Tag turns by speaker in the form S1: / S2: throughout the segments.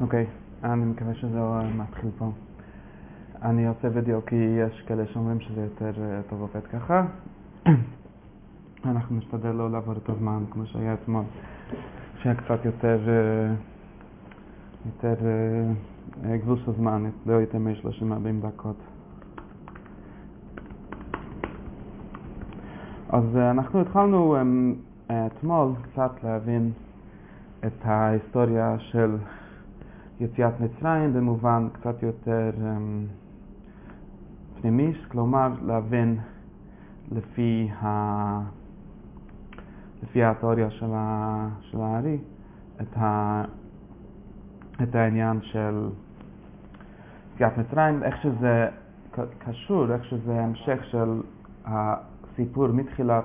S1: אוקיי, אני מקווה שזה לא מתחיל פה. אני עושה וידאו כי יש כאלה שאומרים שזה יותר אה, טוב עובד ככה. אנחנו נשתדל לא לעבור את הזמן כמו שהיה אתמול, שהיה קצת יותר, אה, יותר אה, גבול של זמן, לא יותר מ-30-40 דקות. אז אנחנו התחלנו אתמול קצת להבין את ההיסטוריה של יציאת מצרים במובן קצת יותר um, פנימי, כלומר להבין לפי, ה... לפי התיאוריה של, ה... של הארי את, ה... את העניין של יציאת מצרים, איך שזה קשור, איך שזה המשך של הסיפור מתחילת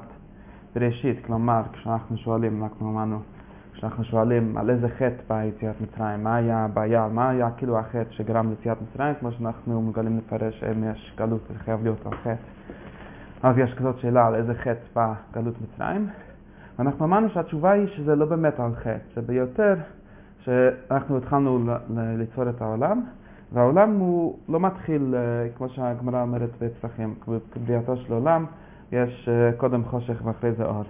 S1: בראשית, כלומר כשאנחנו שואלים, אנחנו אמרנו כשאנחנו שואלים על איזה חטא באה יציאת מצרים, מה היה הבעיה, מה היה כאילו החטא שגרם ליציאת מצרים, כמו שאנחנו מגלים לפרש אם יש גלות, זה חייב להיות על חטא. אז יש כזאת שאלה על איזה חטא באה גלות מצרים, ואנחנו אמרנו שהתשובה היא שזה לא באמת על חטא, זה ביותר שאנחנו התחלנו ליצור את העולם, והעולם הוא לא מתחיל, אה, כמו שהגמרא אומרת בצרכים, בבריאתו של עולם, יש אה, קודם חושך ואחרי זה אור.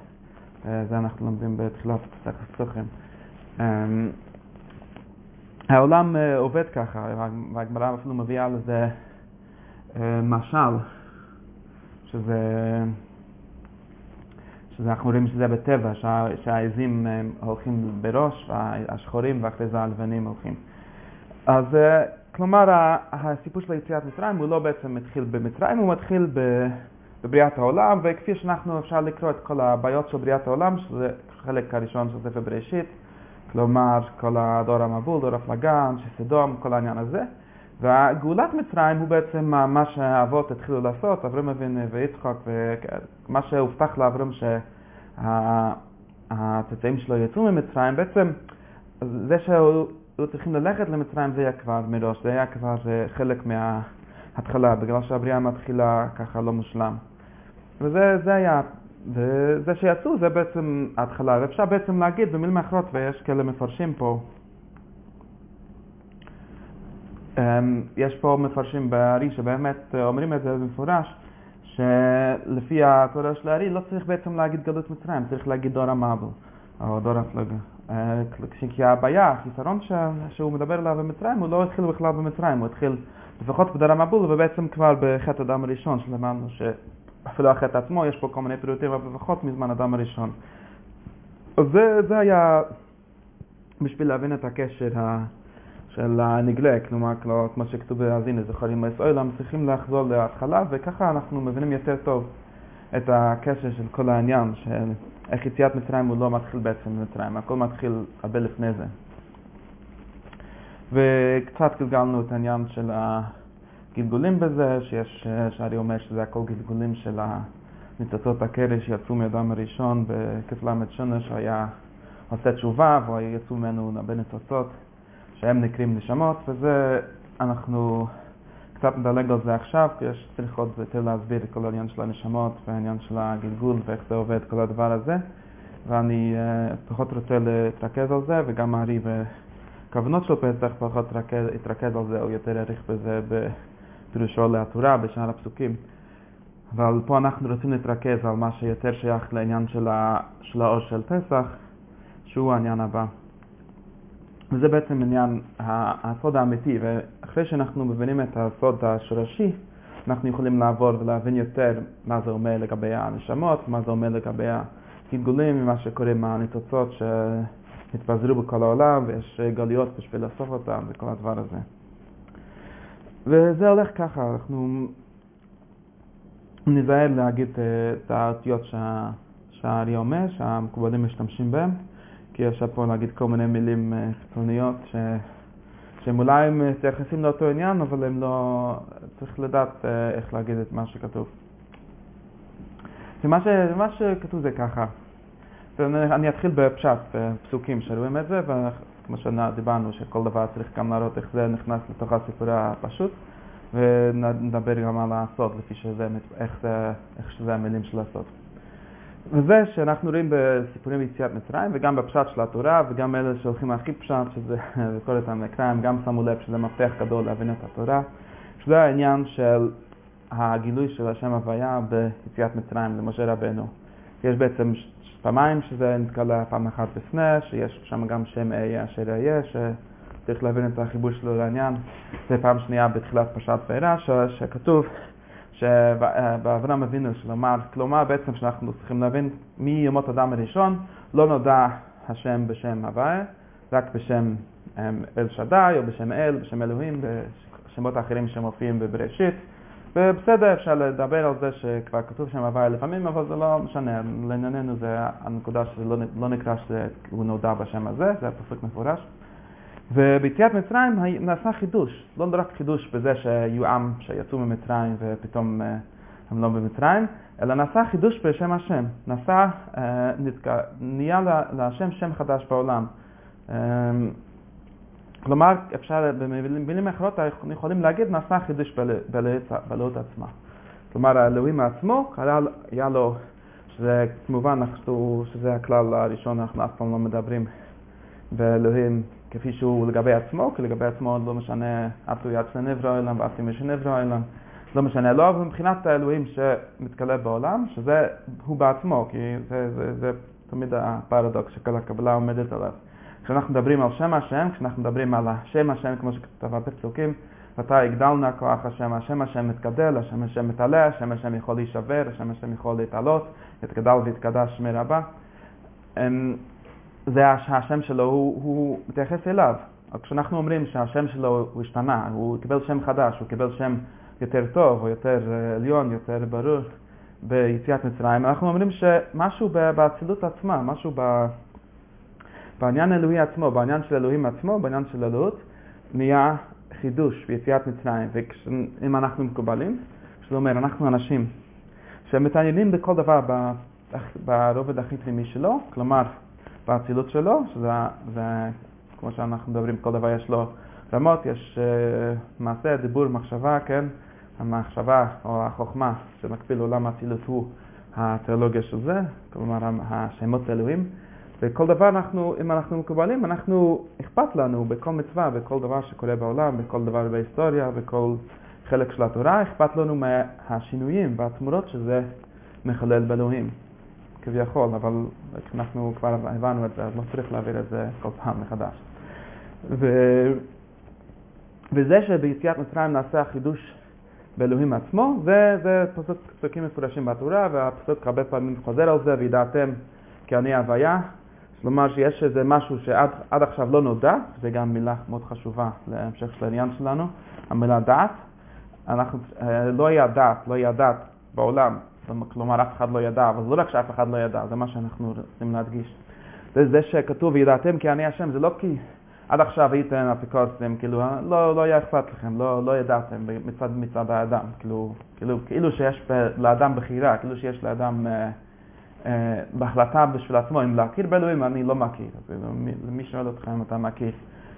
S1: אה, זה אנחנו לומדים בתחילת מסכת סוכן. אמ, העולם אה, עובד ככה, והגמרא אפילו מביאה לזה אה, משל, שזה, שזה אנחנו רואים שזה בטבע, שה, שהעזים הולכים בראש, והשחורים ואחרי זה הלבנים הולכים. אז כלומר, הסיפור של יציאת מצרים הוא לא בעצם מתחיל במצרים, הוא מתחיל ב... בבריאת העולם, וכפי שאנחנו אפשר לקרוא את כל הבעיות של בריאת העולם, שזה חלק הראשון של ספר בראשית, כלומר כל הדור המבול, דור הפלגן, שסדום, כל העניין הזה. וגאולת מצרים הוא בעצם מה שהאבות התחילו לעשות, אברהם אבינו ויצחק, ומה שהובטח לאברהם שהצאצאים שלו יצאו ממצרים, בעצם זה שהיו צריכים ללכת למצרים זה היה כבר מראש, זה היה כבר אה, חלק מההתחלה, בגלל שהבריאה מתחילה ככה לא מושלם. וזה היה, וזה שיצאו זה בעצם ההתחלה, ואפשר בעצם להגיד במילים אחרות, ויש כאלה מפרשים פה, אמ, יש פה מפרשים בארי שבאמת אומרים את זה במפורש, שלפי התורה של הארי לא צריך בעצם להגיד גלות מצרים, צריך להגיד דור המבל, או דור הפלגה. אה, כי הבעיה, החיסרון שהוא מדבר עליו במצרים, הוא לא התחיל בכלל במצרים, הוא התחיל לפחות בדור המבול, ובעצם כבר בחטא הדם הראשון, שלמדנו אפילו החטא עצמו, יש פה כל מיני פירוטים, לפחות מזמן אדם הראשון. אז זה, זה היה בשביל להבין את הקשר ה... של הנגלה, כלומר, כמו שכתוב בהאזינה, זוכרים עולם, צריכים לחזור להתחלה, וככה אנחנו מבינים יותר טוב את הקשר של כל העניין, של איך יציאת מצרים הוא לא מתחיל בעצם במצרים, הכל מתחיל הרבה לפני זה. וקצת גלגלנו את העניין של ה... גלגולים בזה, שיש, שארי אומר שזה הכל גלגולים של ניצוצות הקרש שיצאו מאדם הראשון בכ"ל שונה שהיה עושה תשובה ויצאו ממנו הרבה ניצוצות שהם נקראים נשמות וזה אנחנו קצת נדלג על זה עכשיו כי יש צריך עוד יותר להסביר את כל העניין של הנשמות והעניין של הגלגול ואיך זה עובד כל הדבר הזה. ואני uh, פחות רוצה להתרכז על זה וגם הארי בכוונות של פסח פחות התרכז על זה או יותר העריך בזה פירושו להתורה בשאר הפסוקים. אבל פה אנחנו רוצים להתרכז על מה שיותר שייך לעניין של, ה... של האור של פסח, שהוא העניין הבא. וזה בעצם עניין הסוד האמיתי, ואחרי שאנחנו מבינים את הסוד השורשי, אנחנו יכולים לעבור ולהבין יותר מה זה אומר לגבי הנשמות, מה זה אומר לגבי הגלגולים, מה שקורה עם הניצוצות שהתפזרו בכל העולם, ויש גלויות בשביל לאסוף אותם וכל הדבר הזה. וזה הולך ככה, אנחנו נזהר להגיד אה, את האותיות שהארי אומר, שהמקובלים משתמשים בהם, כי אפשר פה להגיד כל מיני מילים אה, חיצוניות ש... שהם אולי מתייחסים לאותו עניין, אבל הם לא... צריך לדעת אה, איך להגיד את מה שכתוב. ומה ש... שכתוב זה ככה. אני אתחיל בפשט, בפסוקים שרואים את זה, כמו שדיברנו, שכל דבר צריך גם להראות איך זה נכנס לתוך הסיפור הפשוט, ונדבר גם על הסוד, לפי שזה, איך, זה, איך שזה המילים של הסוד. וזה שאנחנו רואים בסיפורים ביציאת מצרים וגם בפשט של התורה וגם אלה שהולכים הכי פשט, שזה בכל אותם מקראים, גם שמו לב שזה מפתח גדול להבין את התורה, שזה העניין של הגילוי של השם הוויה ביציאת מצרים למשה רבנו. יש בעצם פעמיים שזה נתקלה פעם אחת בסנה, שיש שם גם שם אהיה אשר אהיה, שצריך להבין את החיבור שלו לעניין. זה פעם שנייה בתחילת פרשת וארא, שכתוב שבאברהם אבינו שלומר, כלומר בעצם שאנחנו צריכים להבין מיומות אדם הראשון לא נודע השם בשם הוויה, רק בשם אמ, אל שדי או בשם אל, בשם אלוהים, בשמות האחרים שמופיעים בבראשית. ובסדר, אפשר לדבר על זה שכבר כתוב שם הוויה לפעמים, אבל זה לא משנה, לענייננו זה הנקודה שזה לא, לא נקרא שהוא נודע בשם הזה, זה פסוק מפורש. וביציאת מצרים נעשה חידוש, לא רק חידוש בזה שהיו עם שיצאו ממצרים ופתאום אה, הם לא במצרים, אלא נעשה חידוש בשם השם, נעשה, אה, נהיה להשם שם חדש בעולם. כלומר, אפשר, במילים אחרות, אנחנו יכולים להגיד, נעשה חידוש באלוהות עצמה. כלומר, האלוהים עצמו, היה לו, שזה כמובן, שזה הכלל הראשון, אנחנו אף פעם לא מדברים באלוהים כפי שהוא לגבי עצמו, כי לגבי עצמו לא משנה אף יד שנברא אלם ואף הוא משנברא אלם, לא משנה לא, אבל מבחינת האלוהים שמתגלה בעולם, שזה הוא בעצמו, כי זה, זה, זה תמיד הפרדוקס שכל הקבלה עומדת עליו. כשאנחנו מדברים על שם השם, כשאנחנו מדברים על השם השם, כמו שכתבה בפסוקים, מתי יגדלנה כוח השם, השם השם מתגדל, השם השם מתעלה, השם השם יכול להישבר, השם השם יכול להתעלות, יתגדל ויתקדש מרבה. אמ, זה השם שלו, הוא, הוא מתייחס אליו. כשאנחנו אומרים שהשם שלו הוא השתנה, הוא קיבל שם חדש, הוא קיבל שם יותר טוב, או יותר אה, עליון, יותר ברור ביציאת מצרים, אנחנו אומרים שמשהו באצילות עצמה, משהו ב... בעניין האלוהי עצמו, בעניין של אלוהים עצמו, בעניין של אלוהות, נהיה חידוש ביציאת מצרים. ואם אנחנו מקובלים, שזה אומר, אנחנו אנשים שמתעניינים בכל דבר ברובד הכי פנימי שלו, כלומר, באצילות שלו, שזה, זה, כמו שאנחנו מדברים, כל דבר יש לו רמות, יש uh, מעשה, דיבור, מחשבה, כן? המחשבה או החוכמה שמקביל לעולם האצילות הוא התיאולוגיה של זה, כלומר השמות האלוהים. וכל דבר אנחנו, אם אנחנו מקובלים, אנחנו, אכפת לנו בכל מצווה, בכל דבר שקורה בעולם, בכל דבר בהיסטוריה, בכל חלק של התורה, אכפת לנו מהשינויים והתמורות שזה מחולל באלוהים. כביכול, אבל אנחנו כבר הבנו את זה, אז לא צריך להעביר את זה כל פעם מחדש. ו... וזה שביציאת מצרים נעשה החידוש באלוהים עצמו, זה, זה פסוק, פסוקים מפורשים בתורה, והפסוק הרבה פעמים חוזר על זה, וידעתם כי אני הוויה. כלומר שיש איזה משהו שעד עכשיו לא נודע, זה גם מילה מאוד חשובה להמשך של העניין שלנו, המילה דעת. אנחנו, אה, לא היה דעת, לא היה דעת בעולם כלומר אף אחד לא ידע, אבל לא רק שאף אחד לא ידע, זה מה שאנחנו רוצים להדגיש. זה, זה שכתוב וידעתם כי אני השם, זה לא כי עד עכשיו הייתם אפיקוסים, כאילו לא, לא היה אכפת לכם, לא, לא ידעתם מצד, מצד האדם, כאילו, כאילו, כאילו שיש לאדם בחירה, כאילו שיש לאדם אה, אה, בהחלטה בשביל עצמו, אם להכיר באלוהים אני לא מכיר, אז מי שואל אותך אם אתה מכיר.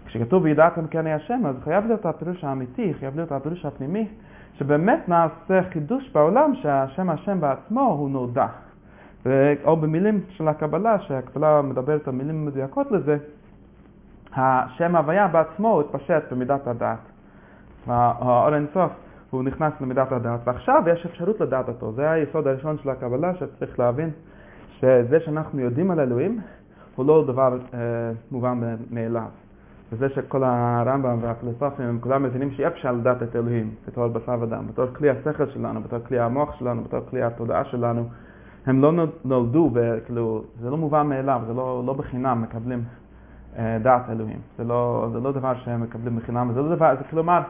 S1: כשכתוב וידעתם כי אני השם, אז חייב להיות הפירוש האמיתי, חייב להיות הפירוש הפנימי. שבאמת נעשה חידוש בעולם שהשם השם בעצמו הוא נודע. או במילים של הקבלה, שהקבלה מדברת על מילים מדויקות לזה, השם הוויה בעצמו התפשט במידת הדעת. האור אינסוף הוא נכנס למידת הדעת, ועכשיו יש אפשרות לדעת אותו. זה היסוד הראשון של הקבלה שצריך להבין שזה שאנחנו יודעים על אלוהים הוא לא דבר אה, מובן מאליו. וזה שכל הרמב"ם והפילוסופים הם כולם מבינים שאי אפשר לדעת את אלוהים בתור בשר ודם, בתור כלי השכל שלנו, בתור כלי המוח שלנו, בתור כלי התודעה שלנו. הם לא נולדו, כאילו, זה לא מובן מאליו, זה לא, לא בחינם מקבלים אה, דעת אלוהים. זה לא, זה לא דבר שהם מקבלים בחינם, זה לא דבר, זה כלומר,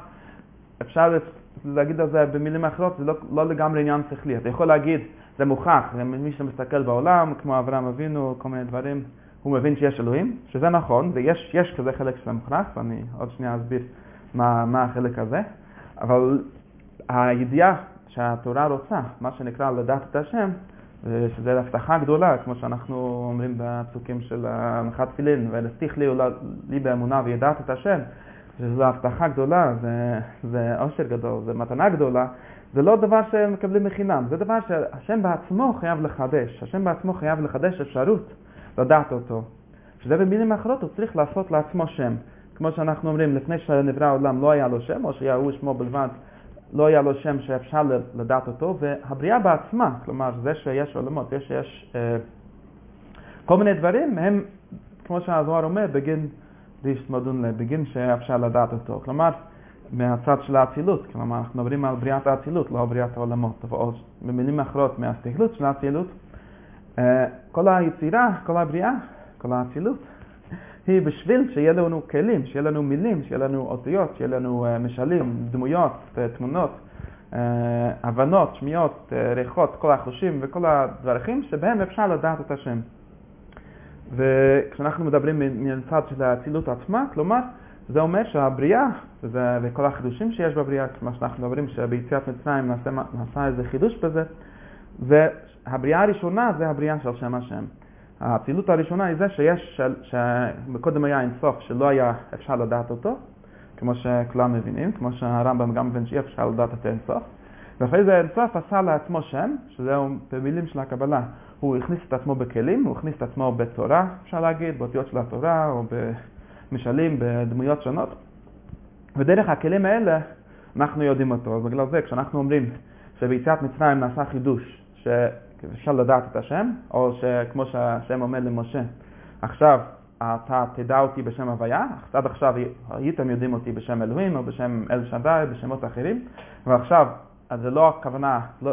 S1: אפשר להגיד על זה במילים אחרות, זה לא, לא לגמרי עניין שכלי. אתה יכול להגיד, זה מוכח, מי שמסתכל בעולם, כמו אברהם אבינו, כל מיני דברים, הוא מבין שיש אלוהים, שזה נכון, ויש כזה חלק שזה מוכנס, ואני עוד שנייה אסביר מה, מה החלק הזה, אבל הידיעה שהתורה רוצה, מה שנקרא לדעת את השם, שזה הבטחה גדולה, כמו שאנחנו אומרים בפסוקים של הנחת תפילין, ולסתיך לי, לי באמונה וידעת את השם, שזו הבטחה גדולה, זה, זה עושר גדול, זה מתנה גדולה, זה לא דבר שמקבלים מחינם, זה דבר שהשם בעצמו חייב לחדש, השם בעצמו חייב לחדש אפשרות לדעת אותו. שזה במילים אחרות הוא צריך לעשות לעצמו שם. כמו שאנחנו אומרים, לפני שנברא העולם לא היה לו שם, או שהיה שמו בלבד, לא היה לו שם שאפשר לדעת אותו, והבריאה בעצמה, כלומר זה שיש עולמות, זה שיש אה, כל מיני דברים, הם, כמו שהזוהר אומר, בגין בגין שאפשר לדעת אותו. כלומר, מהצד של האצילות, כלומר אנחנו מדברים על בריאת האצילות, לא בריאת העולמות, או במילים אחרות מהסתכלות של האצילות, אה, כל היצירה, כל הבריאה, כל האצילות, היא בשביל שיהיה לנו כלים, שיהיה לנו מילים, שיהיה לנו אותיות, שיהיה לנו uh, משלים, דמויות, uh, תמונות, הבנות, שמיעות, ריחות, כל החושים וכל הדרכים שבהם אפשר לדעת את השם. וכשאנחנו מדברים מהצד של האצילות עצמה, כלומר, זה אומר שהבריאה, וזה, וכל החידושים שיש בבריאה, כמו שאנחנו מדברים שביציאת מצרים נעשה, נעשה איזה חידוש בזה, והבריאה הראשונה זה הבריאה של שם השם. האצילות הראשונה היא זה שיש, שקודם היה אינסוף שלא היה אפשר לדעת אותו, כמו שכולם מבינים, כמו שהרמב"ם גם מבין שאי אפשר לדעת את האינסוף. ואחרי זה האינסוף עשה לעצמו שם, שזהו במילים של הקבלה. הוא הכניס את עצמו בכלים, הוא הכניס את עצמו בתורה, אפשר להגיד, באותיות של התורה, או במשלים, בדמויות שונות. ודרך הכלים האלה אנחנו יודעים אותו. אז בגלל זה כשאנחנו אומרים שביציאת מצרים נעשה חידוש, ש... אפשר לדעת את השם, או שכמו שהשם אומר למשה, עכשיו אתה תדע אותי בשם הוויה, עד עכשיו הייתם יודעים אותי בשם אלוהים או בשם אל שדי, בשמות אחרים, ועכשיו, אז זה לא הכוונה, לא,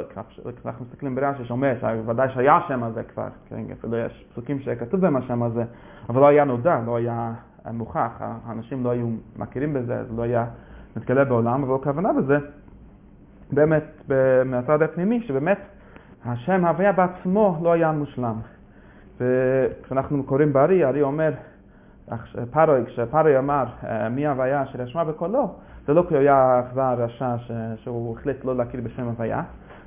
S1: אנחנו מסתכלים ברש"י שאומר שוודאי שהיה השם הזה כבר, כן, אפילו יש פסוקים שכתוב בהם השם הזה, אבל לא היה נודע, לא היה מוכח, האנשים לא היו מכירים בזה, זה לא היה מתגלה בעולם, אבל הכוונה בזה, באמת, מהצד הפנימי, שבאמת השם הוויה בעצמו לא היה מושלם. וכשאנחנו קוראים בארי, ארי אומר, פרוי, כשפרוי אמר אה, מי הוויה אשר ישמע בקולו, זה לא כי הוא היה אכזר רשע שהוא החליט לא להכיר בשם הוויה,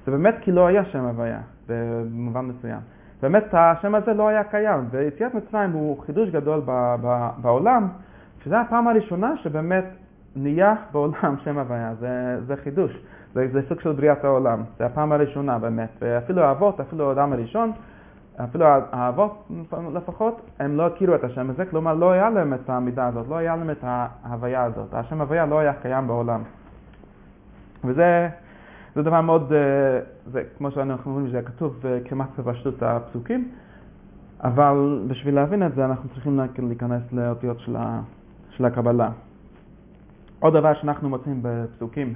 S1: זה באמת כי לא היה שם הוויה, במובן מסוים. באמת השם הזה לא היה קיים, ויציאת מצרים הוא חידוש גדול בעולם, שזו הפעם הראשונה שבאמת נהיה בעולם שם הוויה, זה, זה חידוש. זה, זה סוג של בריאת העולם, זה הפעם הראשונה באמת, ואפילו האבות, אפילו האדם הראשון, אפילו האבות לפחות, הם לא הכירו את השם הזה, כלומר לא היה להם את המידה הזאת, לא היה להם את ההוויה הזאת, השם הוויה לא היה קיים בעולם. וזה זה דבר מאוד, אה, זה, כמו שאנחנו אומרים, זה כתוב אה, כמעט בפשטות הפסוקים, אבל בשביל להבין את זה אנחנו צריכים להיכנס לאותיות של, של הקבלה. עוד דבר שאנחנו מוצאים בפסוקים,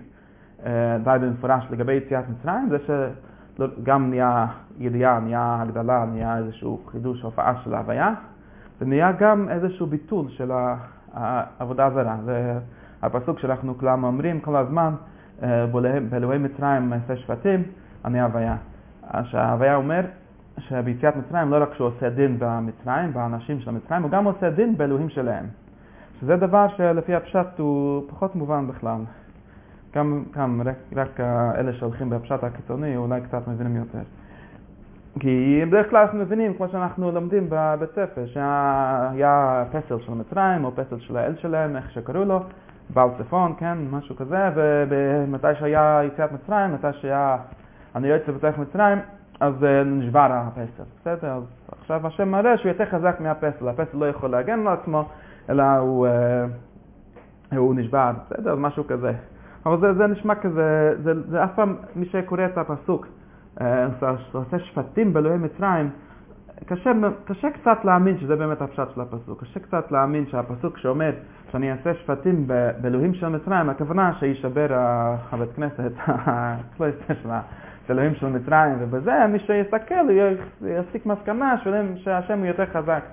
S1: אה, די במפורש לגבי יציאת מצרים, זה שגם נהיה ידיעה, נהיה הגדלה, נהיה איזשהו חידוש, הופעה של ההוויה, ונהיה גם איזשהו ביטול של העבודה הזרה. זה הפסוק שאנחנו כולם אומרים כל הזמן, באלוהי מצרים מעשה שבטים, אני הוויה. שההוויה אומר שביציאת מצרים לא רק שהוא עושה דין במצרים, באנשים של המצרים, הוא גם עושה דין באלוהים שלהם. שזה דבר שלפי הפשט הוא פחות מובן בכלל. גם, גם רק, רק אלה שהולכים בפשט הקיצוני אולי קצת מבינים יותר. כי בדרך כלל אנחנו מבינים, כמו שאנחנו לומדים בבית ספר, שהיה פסל של מצרים או פסל של האל שלהם, איך שקראו לו, בעל צפון, כן, משהו כזה, ומתי שהיה יציאת מצרים, מתי שהיה יוצא בתוך מצרים, אז אה, נשבר הפסל, בסדר? אז עכשיו השם מראה שהוא יותר חזק מהפסל, הפסל לא יכול להגן על עצמו, אלא הוא, אה, הוא נשבר, בסדר? משהו כזה. אבל זה, זה נשמע כזה, זה, זה אף פעם, מי שקורא את הפסוק, אה, עושה שפטים באלוהי מצרים, קשה, קשה קצת להאמין שזה באמת הפשט של הפסוק. קשה קצת להאמין שהפסוק שאומר שאני אעשה שפטים באלוהים של מצרים, הכוונה שישבר הבית כנסת, הקלויסטר של אלוהים של מצרים, ובזה מי שיסתכל יסיק מסקנה שהשם הוא יותר חזק.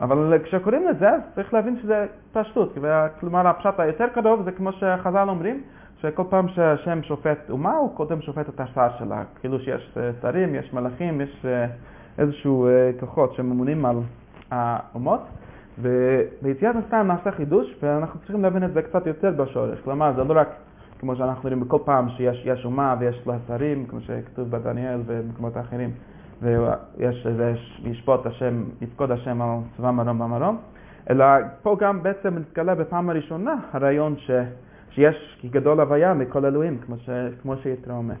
S1: אבל כשקוראים את זה, צריך להבין שזה פשטות. כלומר, הפשט היותר קרוב זה כמו שחז"ל אומרים, שכל פעם שהשם שופט אומה, הוא קודם שופט את השר שלה. כאילו שיש שרים, יש מלאכים, יש אה, איזשהו אה, כוחות שממונים על האומות. וביציאת מצרים נעשה חידוש, ואנחנו צריכים להבין את זה קצת יותר בשורש. כלומר, זה לא רק כמו שאנחנו רואים בכל פעם שיש אומה ויש לה שרים, כמו שכתוב בדניאל ובמקומות האחרים. ויש איזה, ישפוט השם, יפקוד השם על צבא מרום במרום, אלא פה גם בעצם מתגלה בפעם הראשונה הרעיון ש, שיש כי גדול הוויה מכל אלוהים, כמו, כמו שיתרה אומר.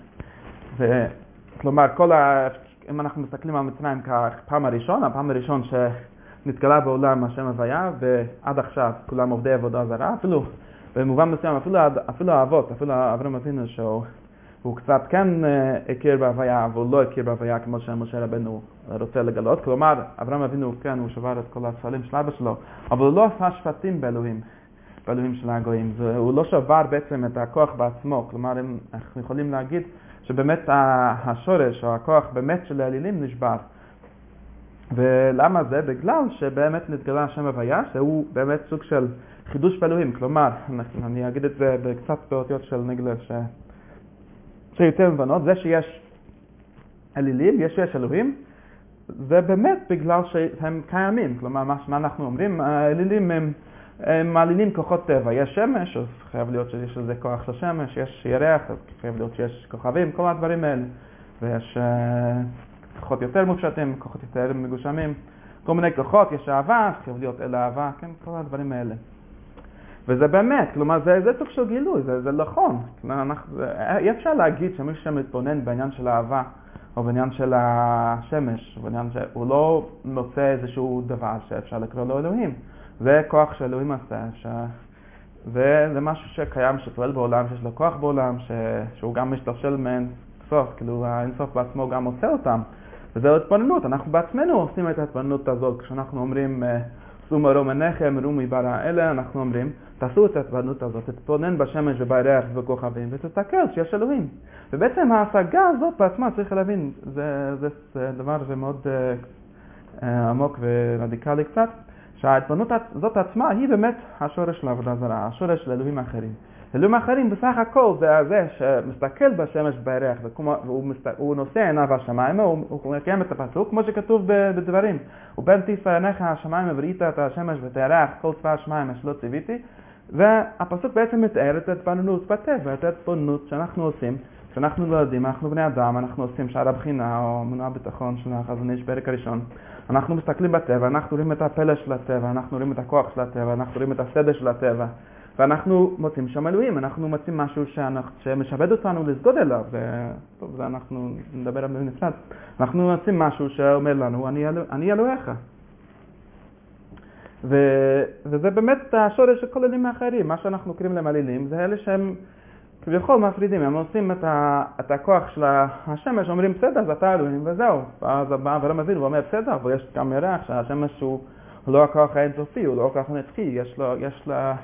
S1: כלומר, כל אם אנחנו מסתכלים על מצרים כפעם הראשון, הפעם הראשון שנתגלה בעולם השם הוויה, ועד עכשיו כולם עובדי עבודה זרה, אפילו במובן מסוים, אפילו, אפילו האבות, אפילו אברהם אבינו, שהוא הוא קצת כן אה, הכיר בהוויה, אבל הוא לא הכיר בהוויה כמו שמשה רבנו רוצה לגלות. כלומר, אברהם אבינו, כן, הוא שבר את כל הספלים של אבא שלו, אבל הוא לא עשה שפטים באלוהים, באלוהים של הגויים. הוא לא שבר בעצם את הכוח בעצמו. כלומר, אנחנו יכולים להגיד שבאמת השורש או הכוח באמת של האלילים נשבר. ולמה זה? בגלל שבאמת נתגלה השם הוויה, שהוא באמת סוג של חידוש באלוהים. כלומר, אני אגיד את זה קצת באותיות של נגלה, ש... שיותר מבנות, זה שיש אלילים, יש שיש אלוהים, זה באמת בגלל שהם קיימים. כלומר, מה, מה אנחנו אומרים? האלילים הם, הם מעלילים כוחות טבע. יש שמש, אז חייב להיות שיש לזה כוח של שמש, יש ירח, אז חייב להיות שיש כוכבים, כל הדברים האלה. ויש uh, כוחות יותר מופשטים, כוחות יותר מגושמים, כל מיני כוחות, יש אהבה, חייב להיות אל אהבה, כן, כל הדברים האלה. וזה באמת, כלומר זה, זה סוג של גילוי, זה, זה נכון. אנחנו, אי אפשר להגיד שמי שמתבונן בעניין של אהבה, או בעניין של השמש, בעניין שהוא לא מוצא איזשהו דבר שאפשר לקרוא לו אלוהים. זה כוח שאלוהים עשה, ש... וזה משהו שקיים, שפועל בעולם, שיש לו כוח בעולם, ש... שהוא גם משתלשל מאין סוף, כאילו האינסוף בעצמו גם עושה אותם. וזו התבוננות, אנחנו בעצמנו עושים את ההתבוננות הזאת, כשאנחנו אומרים סומה רומניכם, רומי ברא אלה, אנחנו אומרים, תעשו את ההתוודנות הזאת, תתבונן בשמש ובירח ובכוכבים ותסתכל שיש אלוהים. ובעצם ההשגה הזאת בעצמה, צריך להבין, זה, זה, זה דבר מאוד uh, עמוק ורדיקלי קצת, שההתבוננות הזאת עצמה היא באמת השורש של העבודה זרה, השורש של אלוהים האחרים. אלוהים האחרים בסך הכל זה הזה שמסתכל בשמש בירח והוא נושא עיניו השמיים, הוא מקיים את הפסוק כמו שכתוב בדברים. ובין תישא עיניך השמיים וראית את השמש ואת הירח כל צבא השמיים אשר לא ציוויתי והפסוק בעצם מתאר את ההתבוננות בטבע, את ההתבוננות שאנחנו עושים, כשאנחנו לא יודעים, אנחנו בני אדם, אנחנו עושים שער הבחינה או מנוע ביטחון של החזון איש פרק הראשון. אנחנו מסתכלים בטבע, אנחנו רואים את הפלא של הטבע, אנחנו רואים את הכוח של הטבע, אנחנו רואים את הסדר של הטבע. ואנחנו מוצאים שם אלוהים, אנחנו מוצאים משהו שאנחנו, שמשעבד אותנו לסגוד אליו, טוב, זה אנחנו נדבר עליו בנפרד. אנחנו מוצאים משהו שאומר לנו, אני, אלוה, אני אלוהיך. ו, וזה באמת השורש של כל אלים האחרים, מה שאנחנו קוראים להם אלילים, זה אלה שהם כביכול מפרידים, הם עושים את, ה, את הכוח של השמש, אומרים בסדר, אז אתה אלוהים וזהו. ואז בא אברהם אבינו ואומר בסדר, אבל יש גם ירח שהשמש הוא לא הכוח האינסופי, הוא לא הכוח הנצחי, יש לו, יש לה,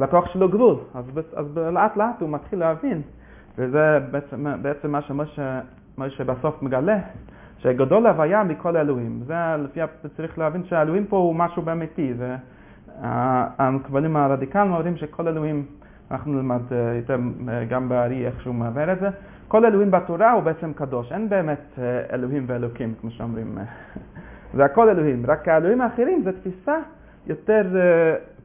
S1: לכוח שלו גבול. אז, אז לאט לאט הוא מתחיל להבין, וזה בעצם, בעצם מה שמשה בסוף מגלה, שגדול הוויה מכל האלוהים. זה לפי, צריך להבין שהאלוהים פה הוא משהו באמיתי. המקבלים הרדיקליים אומרים שכל אלוהים, אנחנו נלמד אה, יותר אה, גם בארי איך שהוא מעבר את זה, כל אלוהים בתורה הוא בעצם קדוש, אין באמת אה, אלוהים ואלוקים כמו שאומרים. זה הכל אלוהים, רק האלוהים האחרים זה תפיסה יותר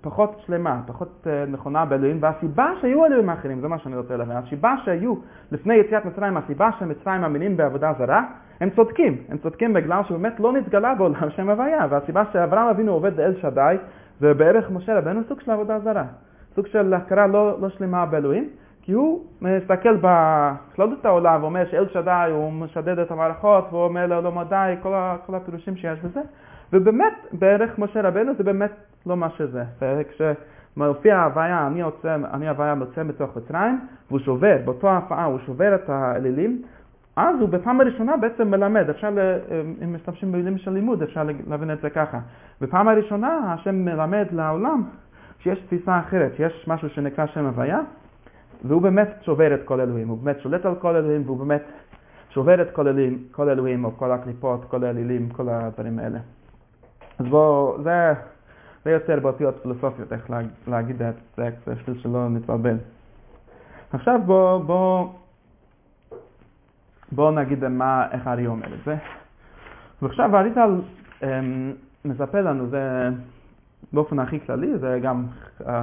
S1: פחות שלמה, פחות נכונה באלוהים, והסיבה שהיו אלוהים האחרים, זה מה שאני רוצה להבין, הסיבה שהיו לפני יציאת מצרים, הסיבה שמצרים מאמינים בעבודה זרה, הם צודקים, הם צודקים בגלל שבאמת לא נתגלה בעולם שם הוויה, והסיבה שאברהם אבינו עובד באל שדי, ובערך משה רבנו סוג של עבודה זרה, סוג של הכרה לא, לא שלמה באלוהים, כי הוא מסתכל בכללות העולם ואומר שאל שדי הוא משדד את המערכות והוא אומר לעולמו די, כל, כל הפירושים שיש בזה, ובאמת בערך משה רבנו זה באמת לא מה שזה. כשמופיע ההוויה, אני, אני ההוויה מוצא מתוך מצרים, והוא שובר, באותו ההפעה הוא שובר את האלילים, אז הוא בפעם הראשונה בעצם מלמד, אפשר, אם משתמשים במילים של לימוד, אפשר להבין את זה ככה. בפעם הראשונה השם מלמד לעולם שיש תפיסה אחרת, שיש משהו שנקרא שם הוויה, והוא באמת שובר את כל אלוהים, הוא באמת שולט על כל אלוהים, והוא באמת שובר את כל אלוהים, כל אלוהים או כל הקליפות, כל האלילים, כל הדברים האלה. אז בואו, זה, זה יותר באותיות פילוסופיות, איך להגיד את זה, בשביל שלא נתבלבל. עכשיו בואו בוא, בוא נגיד מה, איך הארי אומר את זה. ועכשיו האריטל אמ, מספר לנו, זה באופן הכי כללי, זה גם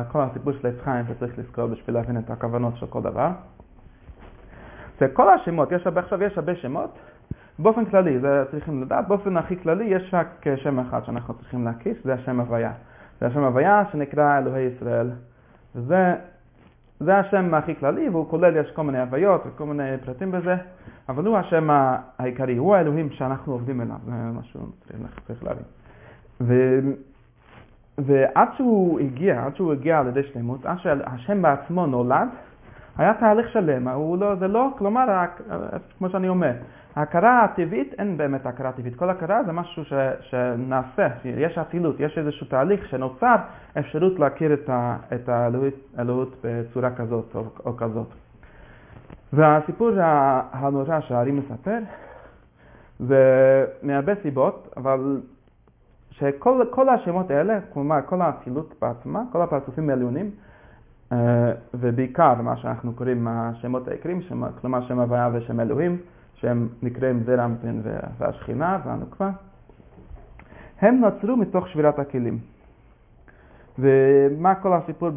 S1: כל הסיפור של עץ חיים שצריך לזכור בשביל להבין את הכוונות של כל דבר. זה כל השמות, יש הרבה, עכשיו יש הרבה שמות, באופן כללי, זה צריכים לדעת, באופן הכי כללי יש רק שם אחד שאנחנו צריכים להקיש, זה השם הוויה. זה השם הוויה שנקרא אלוהי ישראל. וזה זה השם הכי כללי, והוא כולל, יש כל מיני הוויות וכל מיני פרטים בזה, אבל הוא השם העיקרי, הוא האלוהים שאנחנו עובדים אליו, זה משהו שצריך להבין. ועד שהוא הגיע, עד שהוא הגיע לידי שלמות, עד שהשם בעצמו נולד, היה תהליך שלם, הוא לא, זה לא, כלומר, כמו שאני אומר, ההכרה הטבעית, אין באמת הכרה טבעית. כל הכרה זה משהו ש, שנעשה, יש אצילות, יש איזשהו תהליך שנוצר אפשרות להכיר את, ה, את האלוהות בצורה כזאת או, או כזאת. והסיפור הנורא שהארי מספר, זה מהרבה סיבות, אבל שכל השמות האלה, כלומר כל האצילות בעצמה, כל הפרצופים העליונים, אה, ובעיקר מה שאנחנו קוראים השמות העיקריים, כלומר שם הוויה ושם אלוהים, שהם נקראים זרמפין והשכינה והנוקבה, הם נוצרו מתוך שבירת הכלים. ומה כל הסיפור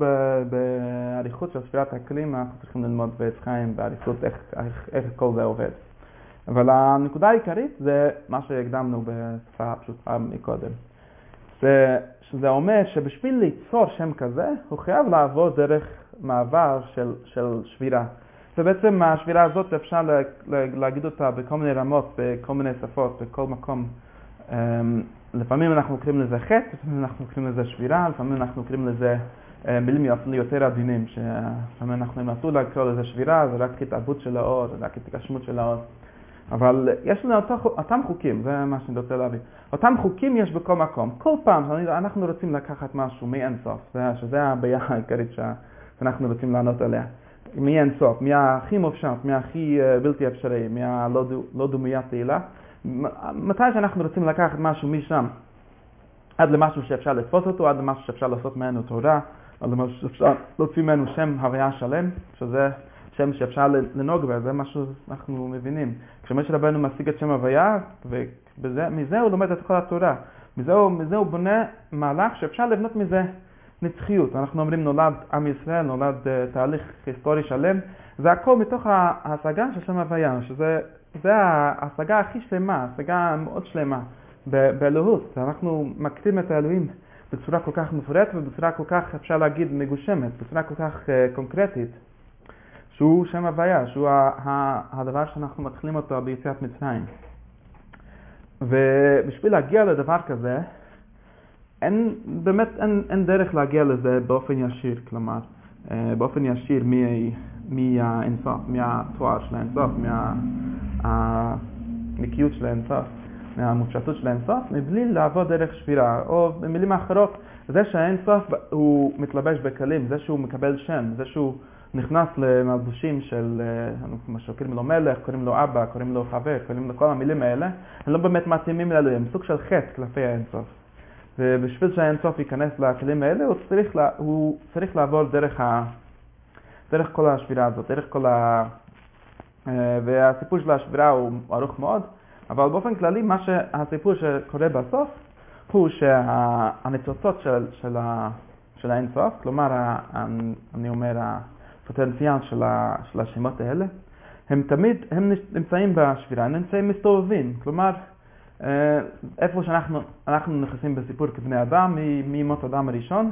S1: באריכות של שבירת הכלים, אנחנו צריכים ללמוד בעץ חיים באריכות איך, איך, איך כל זה עובד. אבל הנקודה העיקרית זה מה שהקדמנו בשפה פשוטה מקודם. זה, שזה אומר שבשביל ליצור שם כזה, הוא חייב לעבור דרך מעבר של, של שבירה. ובעצם השבירה הזאת אפשר להגיד אותה בכל מיני רמות, בכל מיני שפות, בכל מקום. אמ, לפעמים אנחנו קוראים לזה חטא, לפעמים אנחנו קוראים לזה שבירה, לפעמים אנחנו קוראים לזה אה, מילים יותר עדינים, שלפעמים אנחנו ננסו לקרוא לזה שבירה, זה רק התערבות של האור, רק התגשמות של האור. אבל יש לנו אותו, אותם חוקים, זה מה שאני רוצה להביא. אותם חוקים יש בכל מקום. כל פעם אנחנו רוצים לקחת משהו מאין סוף, שזה הבעיה העיקרית שאנחנו רוצים לענות עליה. מאין סוף, מהכי מופשט, מהכי אה, בלתי אפשרי, מהלא לא דומיית תהילה. מתי שאנחנו רוצים לקחת משהו משם עד למשהו שאפשר לתפוס אותו, עד למשהו שאפשר לעשות ממנו תורה, עד למשהו שאפשר להוציא ממנו שם הוויה שלם, שזה שם שאפשר לנהוג בו, זה מה שאנחנו מבינים. כשמשה רבנו משיג את שם הוויה, ומזה הוא לומד את כל התורה. מזה הוא, מזה הוא בונה מהלך שאפשר לבנות מזה נצחיות. אנחנו אומרים נולד עם ישראל, נולד uh, תהליך היסטורי שלם, זה הכל מתוך ההשגה של שם הוויה, שזה ההשגה הכי שלמה, ההשגה מאוד שלמה באלוהות. אנחנו מקטים את האלוהים בצורה כל כך מפורטת ובצורה כל כך, אפשר להגיד, מגושמת, בצורה כל כך uh, קונקרטית, שהוא שם הוויה, שהוא הדבר שאנחנו מתחילים אותו ביציאת מצרים. ובשביל להגיע לדבר כזה, אין, באמת אין, אין דרך להגיע לזה באופן ישיר, כלומר, אה, באופן ישיר מהאינסוף, מהתואר של האינסוף, מהנקיות של האינסוף, מהמופשטות של האינסוף, מבלי לעבוד דרך שבירה, או במילים אחרות, זה שהאינסוף הוא מתלבש בכלים, זה שהוא מקבל שם, זה שהוא נכנס למלבושים של, אה, מה שקוראים לו מלך, קוראים לו אבא, קוראים לו חבר, קוראים לו כל המילים האלה, הם לא באמת מתאימים לאלוהים, סוג של חטא כלפי האינסוף. ובשביל שהאינסוף ייכנס לכלים האלה, הוא צריך, לה, הוא צריך לעבור דרך, ה, דרך כל השבירה הזאת, דרך כל ה... אה, והסיפור של השבירה הוא ארוך מאוד, אבל באופן כללי, מה שהסיפור שקורה בסוף, הוא שהניצוצות של, של, של האינסוף, כלומר, אני אומר, הפוטנציאל של, של השמות האלה, הם תמיד, הם נמצאים בשבירה, הם נמצאים מסתובבים, כלומר, אה, איפה שאנחנו אנחנו נכנסים בסיפור כבני אדם, ממות אדם הראשון,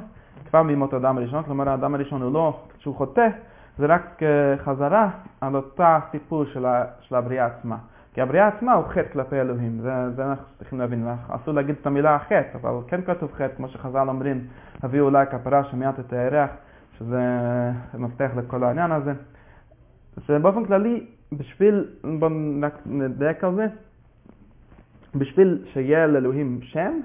S1: כבר ממות אדם הראשון, כלומר האדם הראשון הוא לא, כשהוא חוטא, זה רק אה, חזרה על אותה סיפור של, ה, של הבריאה עצמה. כי הבריאה עצמה הוא חטא כלפי אלוהים, זה, זה אנחנו צריכים להבין, אסור להגיד את המילה חטא, אבל כן כתוב חטא, כמו שחז"ל אומרים, הביאו אולי כפרה שמיעת את הירח, שזה מפתח לכל העניין הזה. שבאופן כללי, בשביל, בואו נדייק על זה, בשביל שיהיה לאלוהים שם,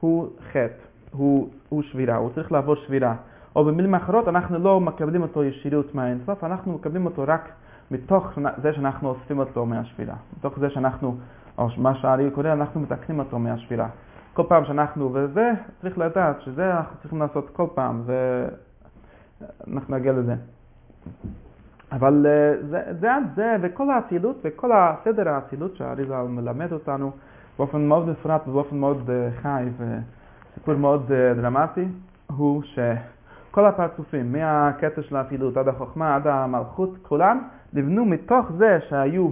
S1: הוא חטא, הוא, הוא שבירה, הוא צריך לעבור שבירה. או במילים אחרות, אנחנו לא מקבלים אותו ישירות מהאינסוף, אנחנו מקבלים אותו רק מתוך זה שאנחנו אוספים אותו מהשבירה. מתוך זה שאנחנו, או מה שהארי קורא, אנחנו מתקנים אותו מהשבירה. כל פעם שאנחנו, וזה צריך לדעת שזה אנחנו צריכים לעשות כל פעם, זה, אנחנו נגיע לזה. אבל אה, זה, זה, זה, וכל האצילות וכל הסדר האצילות שהאריזה מלמד אותנו, באופן מאוד מפורט ובאופן מאוד אה, חי וסיפור מאוד אה, דרמטי, הוא שכל הפרצופים, מהקטע של הפעילות עד החוכמה, עד המלכות, כולם נבנו מתוך זה שהיו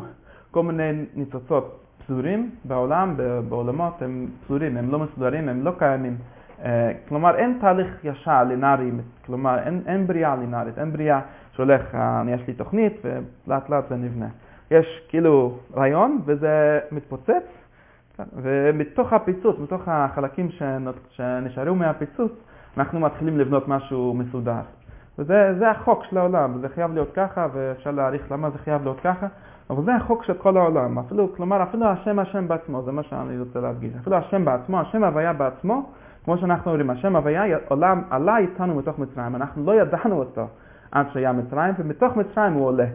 S1: כל מיני ניצוצות פזורים בעולם, בעולמות, הם פזורים, הם לא מסודרים, הם לא קיימים כלומר, אין תהליך ישר לינארי, כלומר, אין, אין בריאה לינארית, אין בריאה שהולך, אה, אני יש לי תוכנית ולאט לאט זה נבנה. יש כאילו רעיון וזה מתפוצץ, ומתוך הפיצוץ, מתוך החלקים שנשארו מהפיצוץ, אנחנו מתחילים לבנות משהו מסודר. וזה החוק של העולם, זה חייב להיות ככה, ואפשר להעריך למה זה חייב להיות ככה, אבל זה החוק של כל העולם. אפילו, כלומר, אפילו השם השם בעצמו, זה מה שאני רוצה להדגיש. אפילו השם בעצמו, השם הוויה בעצמו, כמו שאנחנו אומרים, השם הוויה עולם, עלה איתנו מתוך מצרים, אנחנו לא ידענו אותו עד שהיה מצרים, ומתוך מצרים הוא עולה.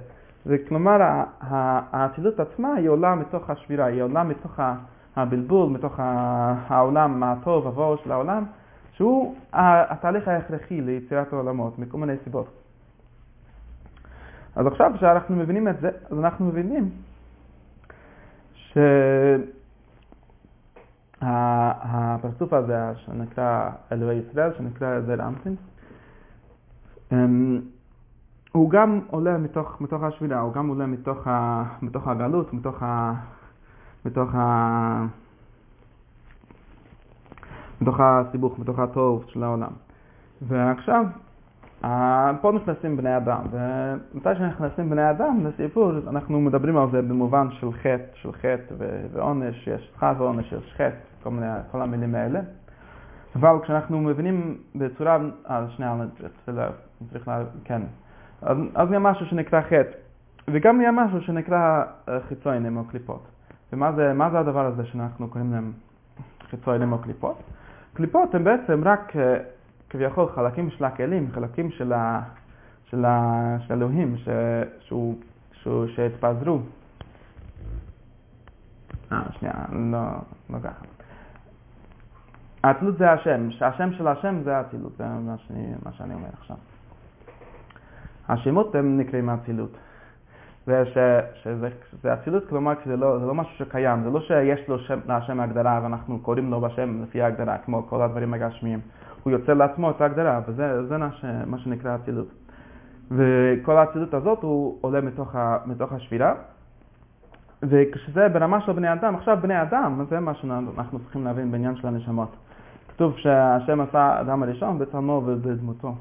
S1: וכלומר, האצילות עצמה היא עולה מתוך השבירה, היא עולה מתוך הבלבול, מתוך העולם הטוב, עבור של העולם, שהוא התהליך ההכרחי ליצירת העולמות, מכל מיני סיבות. אז עכשיו כשאנחנו מבינים את זה, אז אנחנו מבינים שהפרצוף הזה שנקרא אלוהי ישראל, שנקרא זר אמפין, אמ, הוא גם עולה מתוך, מתוך השבילה, הוא גם עולה מתוך, ה, מתוך הגלות, מתוך, ה, מתוך, ה, מתוך הסיבוך, מתוך הטוב של העולם. ועכשיו, פה נכנסים בני אדם, ומתי שנכנסים בני אדם לסיפור, אנחנו מדברים על זה במובן של חטא, של חטא ועונש, יש שכר ועונש, יש חטא, כל, מיני, כל המילים האלה. אבל כשאנחנו מבינים בצורה, אה, שנייה, צריך לה, כן, אז, אז יהיה משהו שנקרא חטא, וגם יהיה משהו שנקרא אה, חיצונים או קליפות. ומה זה, זה הדבר הזה שאנחנו קוראים להם חיצונים או קליפות? קליפות הם בעצם רק אה, כביכול חלקים של הכלים, חלקים של, ה, של, ה, של אלוהים ש, שהוא, שהוא, שהתפזרו. אה, שנייה, לא, לא ככה. האצילות זה השם, השם של השם זה האצילות, זה מה שאני, מה שאני אומר עכשיו. השמות הם נקראים האצילות. זה שזה אצילות, כלומר זה לא, זה לא משהו שקיים, זה לא שיש לו שם, להשם הגדרה ואנחנו קוראים לו בשם לפי ההגדרה, כמו כל הדברים הגשמיים. הוא יוצר לעצמו את ההגדרה, וזה זה מה, ש, מה שנקרא אצילות. וכל האצילות הזאת הוא עולה מתוך, ה, מתוך השבירה. וכשזה ברמה של בני אדם, עכשיו בני אדם, זה מה שאנחנו צריכים להבין בעניין של הנשמות. כתוב שהשם עשה אדם הראשון בצלמו ובדמותו.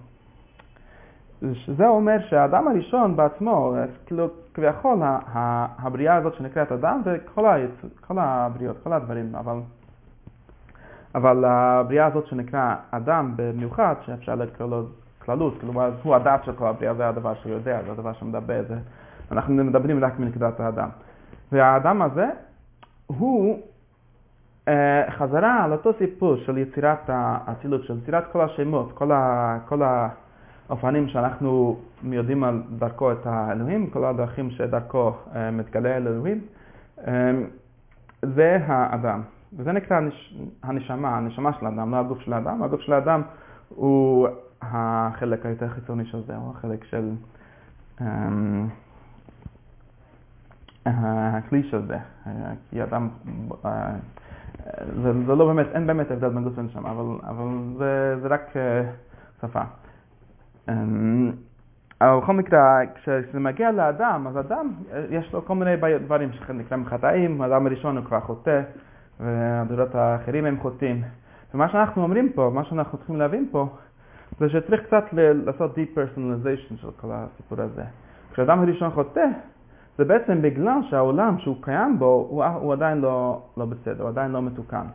S1: שזה אומר שהאדם הראשון בעצמו, כאילו כביכול הבריאה הזאת שנקראת אדם זה כל, היצ... כל הבריאות, כל הדברים, אבל, אבל הבריאה הזאת שנקרא אדם במיוחד, שאפשר לקרוא לו כללות, כלומר הוא הדעת של כל הבריאה, זה הדבר שהוא יודע, זה הדבר שמדבר, זה, אנחנו מדברים רק מנקודת האדם. והאדם הזה הוא אה, חזרה על אותו סיפור של יצירת האצילות, של יצירת כל השמות, כל, ה, כל האופנים שאנחנו יודעים על דרכו את האלוהים, כל הדרכים שדרכו אה, מתגלה אל אלוהים, אה, זה האדם. וזה נקרא הנשמה, הנשמה של האדם, לא הגוף של האדם. הגוף של האדם הוא החלק היותר חיצוני של זה, הוא החלק של הכלי של זה. כי אדם זה, זה לא באמת, אין באמת הבדל בין גוף לנשמה, אבל, אבל זה, זה רק שפה. Um, אבל בכל מקרה, כשזה מגיע לאדם, אז אדם, יש לו כל מיני דברים שנקראים חטאים, האדם הראשון הוא כבר חוטא, והדורות האחרים הם חוטאים. ומה שאנחנו אומרים פה, מה שאנחנו צריכים להבין פה, זה שצריך קצת לעשות deep personalization של כל הסיפור הזה. כשאדם הראשון חוטא, זה בעצם בגלל שהעולם שהוא קיים בו הוא, הוא עדיין לא, לא בסדר, הוא עדיין לא מתוקן.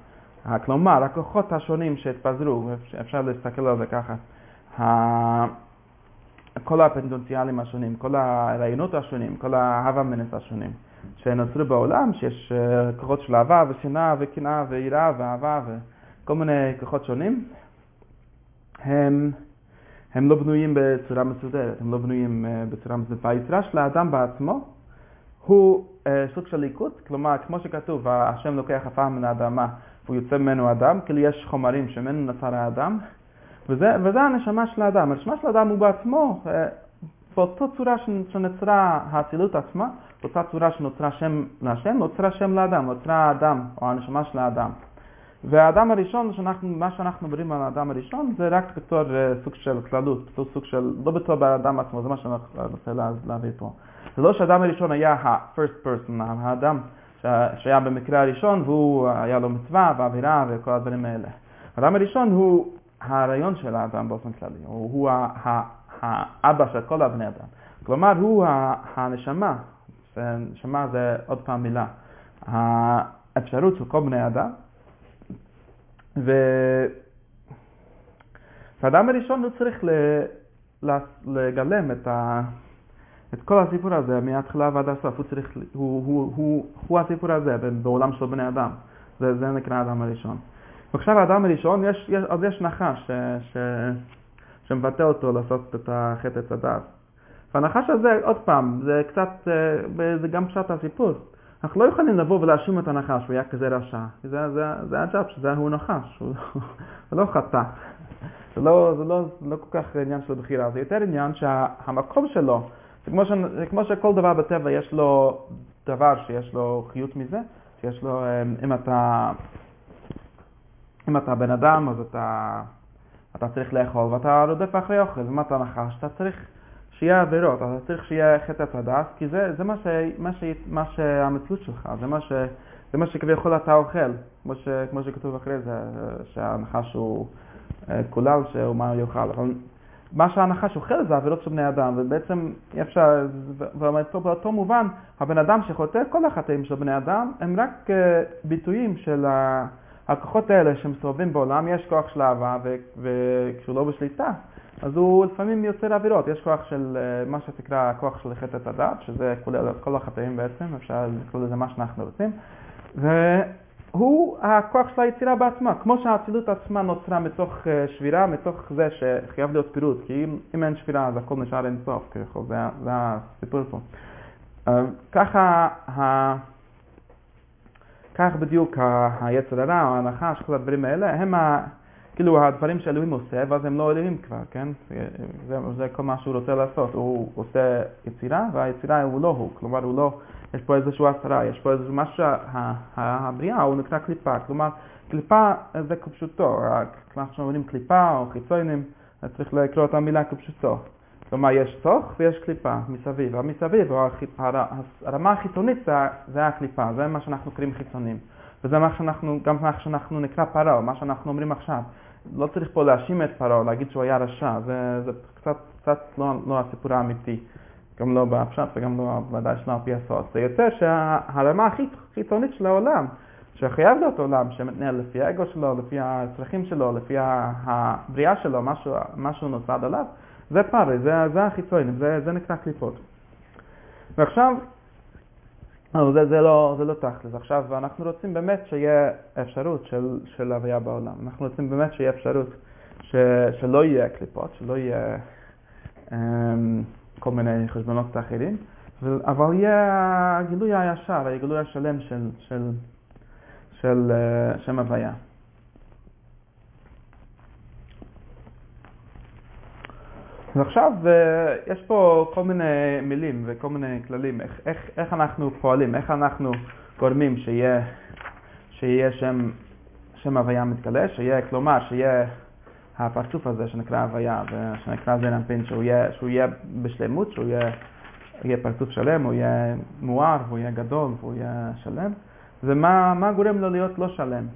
S1: כלומר, הכוחות השונים שהתפזרו, אפשר להסתכל על זה ככה, כל הפוטנציאלים השונים, כל הרעיונות השונים, כל ההווה מנס השונים שנוצרו בעולם, שיש אה, כוחות של אהבה ושנאה וקנאה ויראה ואהבה וכל מיני כוחות שונים, הם, הם לא בנויים בצורה מסודרת, הם לא בנויים אה, בצורה מסודרת. והיצירה של האדם בעצמו הוא אה, סוג של ליקוט, כלומר, כמו שכתוב, השם לוקח עפר מן האדמה והוא יוצא ממנו אדם, כאילו יש חומרים שממנו נוצר האדם, וזה, וזה הנשמה של האדם. הנשמה של האדם הוא בעצמו, אה, באותה צורה שנוצרה האצילות עצמה, באותה צורה שנוצרה שם להשם, נוצרה שם לאדם, נוצרה האדם, או הנשמה של האדם. והאדם הראשון, שאנחנו, מה שאנחנו מדברים על האדם הראשון, זה רק בתור uh, סוג של כללות, בתור סוג של, לא בתור באדם עצמו, זה מה שאני רוצה להביא פה. זה לא שהאדם הראשון היה ה-first person, האדם שהיה במקרה הראשון והוא היה לו מצווה ואווירה וכל הדברים האלה. האדם הראשון הוא הרעיון של האדם באופן כללי, הוא, הוא האבא של כל הבני אדם. כלומר, הוא הנשמה, נשמה זה עוד פעם מילה, האפשרות של כל בני אדם. ו... והאדם הראשון הוא צריך לגלם את, ה... את כל הסיפור הזה מההתחלה ועד הסוף, הוא, צריך, הוא, הוא, הוא, הוא הסיפור הזה בעולם של בני אדם, זה, זה נקרא האדם הראשון. ועכשיו האדם הראשון, יש, יש, אז יש נחש שמבטא אותו לעשות את החטא עץ הדת. והנחש הזה, עוד פעם, זה קצת, אה, זה גם פשט הסיפור. אנחנו לא יכולים לבוא ולהאשים את הנחש, הוא היה כזה רשע. זה, זה, זה הג'אב, שזה הוא נחש, הוא, לא חטא. זה לא, זה, לא, זה לא כל כך עניין של בחירה, זה יותר עניין שהמקום שלו, זה כמו, ש, זה כמו שכל דבר בטבע יש לו דבר שיש לו חיות מזה, שיש לו, אה, אם אתה, אם אתה בן אדם, אז אתה, אתה צריך לאכול ואתה רודף אחרי אוכל, ומה אתה נחש? אתה צריך שיהיה עבירות, אתה צריך שיהיה חטא הדס, כי זה, זה מה, ש, מה, ש, מה שהמציאות שלך, זה מה, ש, זה מה שכביכול אתה אוכל, כמו, ש, כמו שכתוב אחרי זה, שהנחש הוא אה, כולל שהוא מה יאכל, אבל מה שהנחש אוכל זה עבירות של בני אדם, ובעצם אי אפשר, ובאותו מובן, הבן אדם שחוטא, כל החטאים של בני אדם, הם רק אה, ביטויים של הכוחות האלה שמסתובבים בעולם, יש כוח של אהבה, וכשהוא לא בשליטה, אז הוא לפעמים יוצר עבירות. יש כוח של אה, מה שתקרא כוח של חטא את הדת, שזה כולל את כל החטאים בעצם, אפשר לקרוא לזה מה שאנחנו רוצים. והוא הכוח של היצירה בעצמה, כמו שהאצילות עצמה נוצרה מתוך אה, שבירה, מתוך זה שחייב להיות פירוט, כי אם, אם אין שבירה אז הכל נשאר אין סוף, ככה, זה, זה הסיפור פה. אה, ככה, כך בדיוק היצר הרע, או הנחש, כל הדברים האלה, הם ה... כאילו הדברים שאלוהים עושה, ואז הם לא אלוהים כבר, כן? זה, זה כל מה שהוא רוצה לעשות. הוא עושה יצירה, והיצירה הוא לא הוא. כלומר, הוא לא, יש פה איזושהי הסתרה, יש פה איזשהו משהו, הבריאה הוא נקרא קליפה. כלומר, קליפה זה כפשוטו. כשאנחנו אומרים קליפה או חיצונים, צריך לקרוא את המילה כפשוטו. כלומר, יש צוך ויש קליפה מסביב. המסביב, הרמה החיצונית זה, זה הקליפה, זה מה שאנחנו קוראים חיצונים. וזה מה שאנחנו, גם מה שאנחנו נקרא פרעה, מה שאנחנו אומרים עכשיו. לא צריך פה להאשים את פרעה, להגיד שהוא היה רשע, זה, זה קצת, קצת לא, לא הסיפור האמיתי. גם לא בפשט וגם לא, ודאי שלא על פי הסוד. זה יוצא שהרמה הכי חיצונית של העולם, שחייב להיות עולם שמתנהל לפי האגו שלו, לפי הצרכים שלו, לפי הבריאה שלו, משהו, משהו נוצד עליו, זה פארי, זה, זה החיצוני, זה, זה נקרא קליפות. ועכשיו, אבל זה, זה, לא, זה לא תכלס. עכשיו, אנחנו רוצים באמת שיהיה אפשרות של, של הוויה בעולם. אנחנו רוצים באמת שיהיה אפשרות ש, שלא יהיה קליפות, שלא יהיה um, כל מיני חשבונות אחרים, אבל יהיה הגילוי הישר, הגילוי השלם של, של, של uh, שם הוויה. ועכשיו אה, יש פה כל מיני מילים וכל מיני כללים, איך, איך, איך אנחנו פועלים, איך אנחנו גורמים שיהיה, שיהיה שם, שם הוויה מתגלה, שיהיה, כלומר, שיהיה הפרצוף הזה שנקרא הוויה, ושנקרא זן אנפין, שהוא יהיה, שהוא יהיה בשלמות, שהוא יהיה, יהיה פרצוף שלם, הוא יהיה מואר, והוא יהיה גדול, והוא יהיה שלם, ומה גורם לו להיות לא שלם.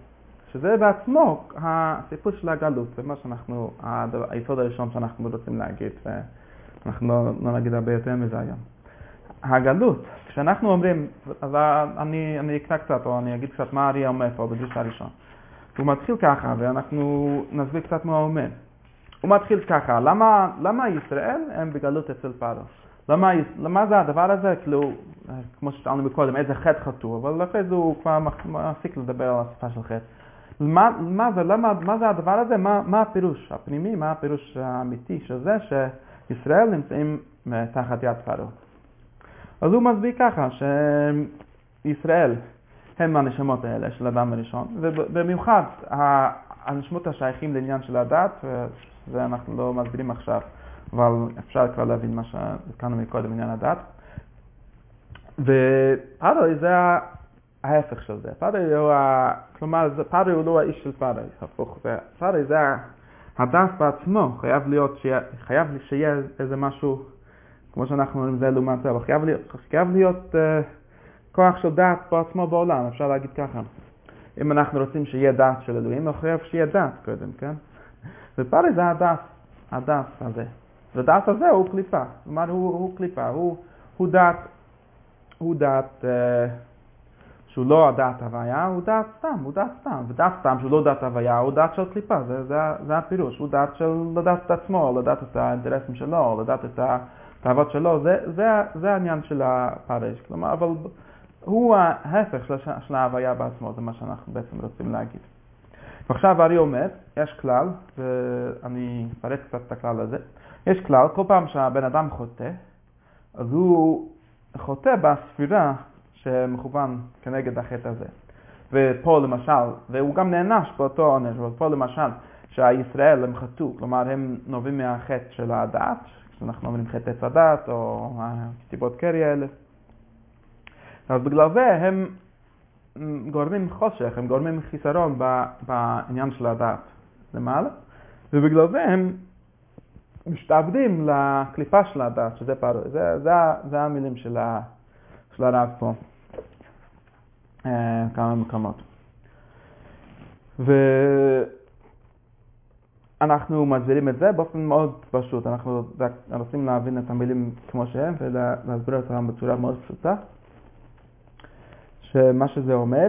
S1: שזה בעצמו הסיפור של הגלות, זה מה שאנחנו, היסוד הראשון שאנחנו רוצים להגיד, ואנחנו לא, לא נגיד הרבה יותר מזה היום. הגלות, כשאנחנו אומרים, אז אני, אני אקרא קצת, או אני אגיד קצת מה אריה אומר פה בדריש הראשון. הוא מתחיל ככה, ואנחנו נסביר קצת מה הוא אומר. הוא מתחיל ככה, למה, למה ישראל הם בגלות אצל פרעה? למה, למה זה הדבר הזה? כאילו, כמו ששאלנו מקודם, איזה חטא חטאו, אבל אחרי זה הוא כבר מפסיק לדבר על השפה של חטא. מה, מה, זה, למה, מה זה הדבר הזה? מה, מה הפירוש הפנימי, מה הפירוש האמיתי של זה שישראל נמצאים תחת יד פרעה. אז הוא מסביר ככה, שישראל הם הנשמות האלה של האדם הראשון, ובמיוחד הנשמות השייכים לעניין של הדת, וזה אנחנו לא מסבירים עכשיו, אבל אפשר כבר להבין מה שהזכרנו מקודם בעניין הדת. ופרעה זה ההפך של זה. פארי הוא, כלומר, פארי הוא לא האיש של פארי, הפוך. פארי זה הדף בעצמו, חייב להיות, חייב שיהיה איזה משהו, כמו שאנחנו אומרים, זה לעומת זה, אבל חייב להיות, חייב להיות uh, כוח של דעת בעצמו בעולם, אפשר להגיד ככה. אם אנחנו רוצים שיהיה דת של אלוהים, אנחנו חייב שיהיה דת קודם, כן? ופרי זה הדת, הדת הזה. והדת הזה הוא קליפה, כלומר הוא, הוא קליפה, הוא, הוא דת, הוא דת אה, שהוא לא הדת הוויה, הוא דת סתם, הוא דת סתם, ודת סתם שהוא לא דת הוויה, הוא דת של קליפה, זה, זה, זה הפירוש, הוא דת של לדעת את עצמו, לדעת את האינטרסים שלו, לדעת את התאוות שלו, זה, זה, זה העניין של הפרש, כלומר, אבל הוא ההפך של, של ההוויה בעצמו, זה מה שאנחנו בעצם רוצים להגיד. ועכשיו ארי אומר, יש כלל, ואני אפרט קצת את הכלל הזה, יש כלל, כל פעם שהבן אדם חוטא, אז הוא חוטא בספירה שמכוון כנגד החטא הזה. ופה למשל, והוא גם נענש באותו עונש, אבל פה למשל, שהישראל הם חטאו, כלומר הם נובעים מהחטא של הדת, שאנחנו אומרים חטא עץ הדת, או הכתיבות קרי האלה. אז בגלל זה הם גורמים חושך, הם גורמים חיסרון בעניין של הדת למעלה, ובגלל זה הם משתעבדים לקליפה של הדת, שזה פרעה. זה, זה, זה המילים של, ה, של הרב פה, אה, כמה מקומות. ואנחנו מסבירים את זה באופן מאוד פשוט, אנחנו רוצים להבין את המילים כמו שהם ולהסביר אותם בצורה מאוד פשוטה. שמה שזה אומר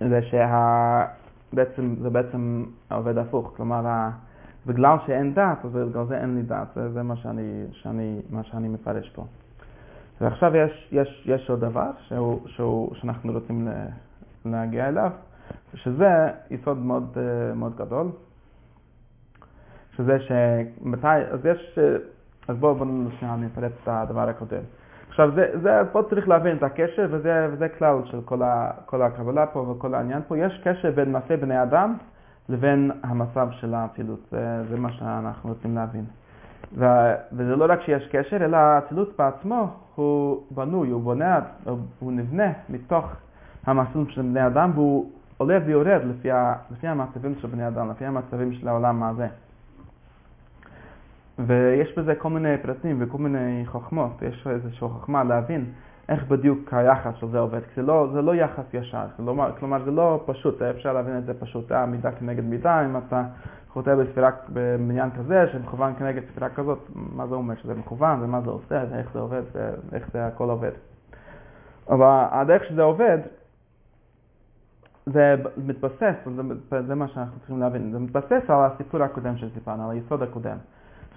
S1: זה שבעצם, זה בעצם עובד הפוך, כלומר בגלל שאין דת, אז בגלל זה אין לי דת, זה, זה מה, שאני, שאני, מה שאני מפרש פה. ועכשיו יש, יש, יש עוד דבר שהוא, שהוא, שאנחנו רוצים להגיע אליו, שזה יסוד מאוד, מאוד גדול, שזה שמתי, אז יש, אז בואו בוא נשמע, אני אפרט את הדבר הקודם. עכשיו, זה, זה, פה צריך להבין את הקשר, וזה, וזה כלל של כל, ה, כל הקבלה פה וכל העניין פה. יש קשר בין מעשה בני אדם לבין המצב של האצילות. זה, זה מה שאנחנו רוצים להבין. וזה לא רק שיש קשר, אלא האצילות בעצמו הוא בנוי, הוא בונה, הוא נבנה מתוך המסלול של בני אדם, והוא עולה ויורד לפי, לפי המצבים של בני אדם, לפי המצבים של העולם הזה. ויש בזה כל מיני פרטים וכל מיני חוכמות, יש איזושהי חוכמה להבין איך בדיוק היחס של זה עובד, זה לא, זה לא יחס ישר, כלומר, כלומר זה לא פשוט, אפשר להבין את זה פשוט, אה, מידה כנגד מידה, אם אתה חוטא בספירה במניין כזה שמכוון כנגד ספירה כזאת, מה זה אומר שזה מכוון ומה זה עושה ואיך זה עובד ואיך זה הכל עובד. אבל הדרך שזה עובד, זה מתבסס, זה, זה מה שאנחנו צריכים להבין, זה מתבסס על הסיפור הקודם שסיפרנו, על היסוד הקודם.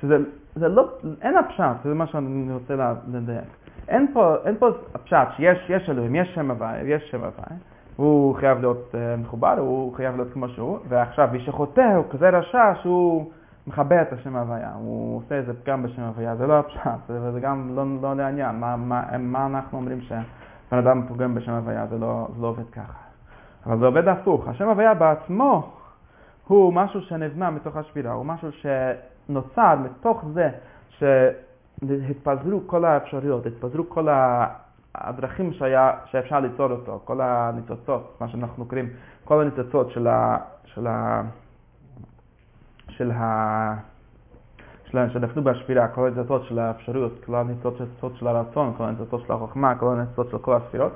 S1: שזה זה לא, אין הפשט, זה מה שאני רוצה לדייק. אין פה, אין פה הפשט שיש יש אלוהים, יש שם הוואי, יש שם הוואי, הוא חייב להיות uh, מחובר, הוא חייב להיות כמו שהוא, ועכשיו מי שחוטא הוא כזה רשע שהוא מכבה את השם הוויה, הוא עושה איזה פגם בשם הוויה, זה לא הפשט, וזה גם לא, לא לעניין, מה, מה, מה אנחנו אומרים שבן אדם פוגם בשם הוויה, זה לא, זה לא עובד ככה. אבל זה עובד הפוך, השם הוויה בעצמו הוא משהו שנבנה מתוך השבירה, הוא משהו ש... נוצר מתוך זה שהתפזרו כל האפשרויות, התפזרו כל הדרכים שהיה, שאפשר ליצור אותו, כל הניצוצות, מה שאנחנו קוראים, כל הניצוצות של ה... של ה... של ה... שנפלו בשבירה, כל הניצוצות של האפשרויות, כל הניצוצות של הרצון, כל הניצוצות של החוכמה, כל הניצוצות של כל הספירות.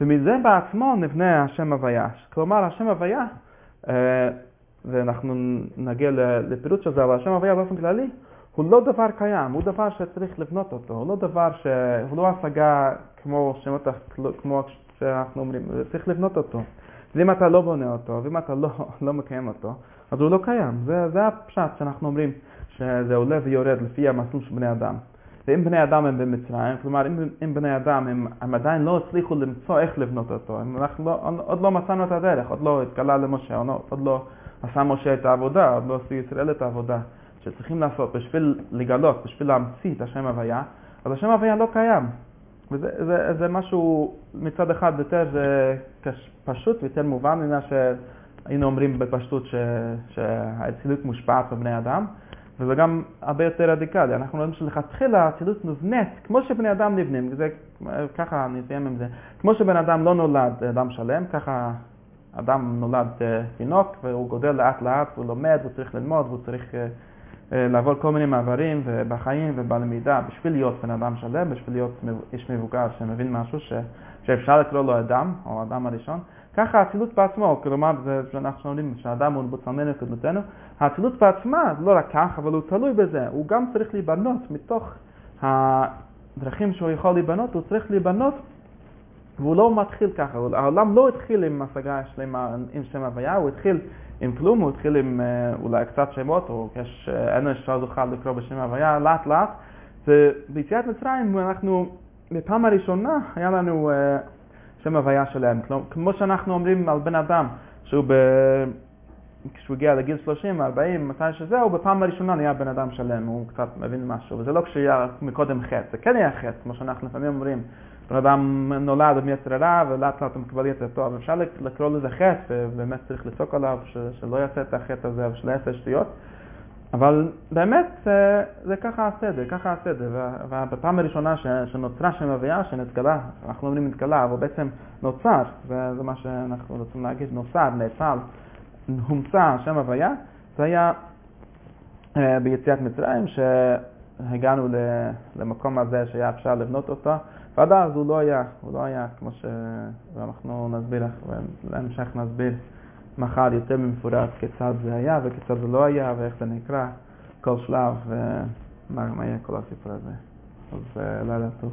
S1: ומזה בעצמו נבנה השם הוויה. כלומר, השם הוויה אה, ואנחנו נגיע לפירוט של זה, אבל השם הוויה באופן כללי הוא לא דבר קיים, הוא דבר שצריך לבנות אותו, הוא לא דבר ש... הוא לא השגה כמו שמות, כמו שאנחנו אומרים, צריך לבנות אותו. ואם אתה לא בונה אותו, ואם אתה לא, לא מקיים אותו, אז הוא לא קיים. זה, זה הפשט שאנחנו אומרים שזה עולה ויורד לפי המסלול של בני אדם. ואם בני אדם הם במצרים, כלומר אם, אם בני אדם הם, הם עדיין לא הצליחו למצוא איך לבנות אותו, אנחנו לא, עוד לא מצאנו את הדרך, עוד לא התגלה למשה, עוד לא עשה משה את העבודה, עוד לא עשו ישראל את העבודה שצריכים לעשות בשביל לגלות, בשביל להמציא את השם הוויה, אז השם הוויה לא קיים. וזה זה, זה משהו מצד אחד יותר פשוט ויותר מובן ממה שהיינו אומרים בפשטות שהאצילות מושפעת בבני אדם, וזה גם הרבה יותר רדיקלי. אנחנו רואים שלכתחילה האצילות נבנית כמו שבני אדם נבנים, וזה, ככה אני אסיים עם זה, כמו שבן אדם לא נולד אדם שלם, ככה אדם נולד אה, תינוק והוא גודל לאט לאט, הוא לומד, הוא צריך ללמוד, הוא צריך אה, אה, לעבור כל מיני מעברים בחיים ובלמידה בשביל להיות בן אדם שלם, בשביל להיות איש מבוגר שמבין משהו, ש, שאפשר לקרוא לו אדם, או האדם הראשון, ככה האצילות בעצמו, כלומר, זה שאנחנו אומרים שהאדם הוא בצלמנו קדמותנו, האצילות בעצמה לא רק כך, אבל הוא תלוי בזה, הוא גם צריך להיבנות מתוך הדרכים שהוא יכול להיבנות, הוא צריך להיבנות והוא לא מתחיל ככה, העולם לא התחיל עם השגה שלמה עם שם הוויה, הוא התחיל עם כלום, הוא התחיל עם אה, אולי קצת שמות, או יש אנוש שלא זוכה לקרוא בשם הוויה, לאט לאט. וביציאת מצרים אנחנו, בפעם הראשונה היה לנו אה, שם הוויה שלם. כמו שאנחנו אומרים על בן אדם, שהוא ב... כשהוא הגיע לגיל 30, 40, מתי שזה, הוא בפעם הראשונה נהיה בן אדם שלם, הוא קצת מבין משהו, וזה לא כשהיה מקודם חטא, זה כן היה חטא, כמו שאנחנו לפעמים אומרים, בן אדם נולד עם יצר הרע ולאט לאט הוא מקבל יצר טוב, אפשר לקרוא לזה חטא, ובאמת צריך לצעוק עליו שלא יעשה את החטא הזה ושלא יעשה שטויות, אבל באמת זה, זה ככה הסדר, ככה הסדר, ובפעם הראשונה שנוצרה שם הוויה, שנתגלה, אנחנו אומרים נתגלה, אבל בעצם נוצר, וזה מה שאנחנו רוצים להגיד, נוצר, נאצל, הומצא שם הוויה, זה היה אה, ביציאת מצרים, שהגענו למקום הזה שהיה אפשר לבנות אותו, ועד אז הוא לא היה, הוא לא היה כמו ש... ואנחנו נסביר לך, ולהמשך נסביר מחר יותר במפורט כיצד זה היה וכיצד זה לא היה ואיך זה נקרא, כל שלב אה, ומה יהיה כל הסיפור הזה. אז אה, לילה טוב.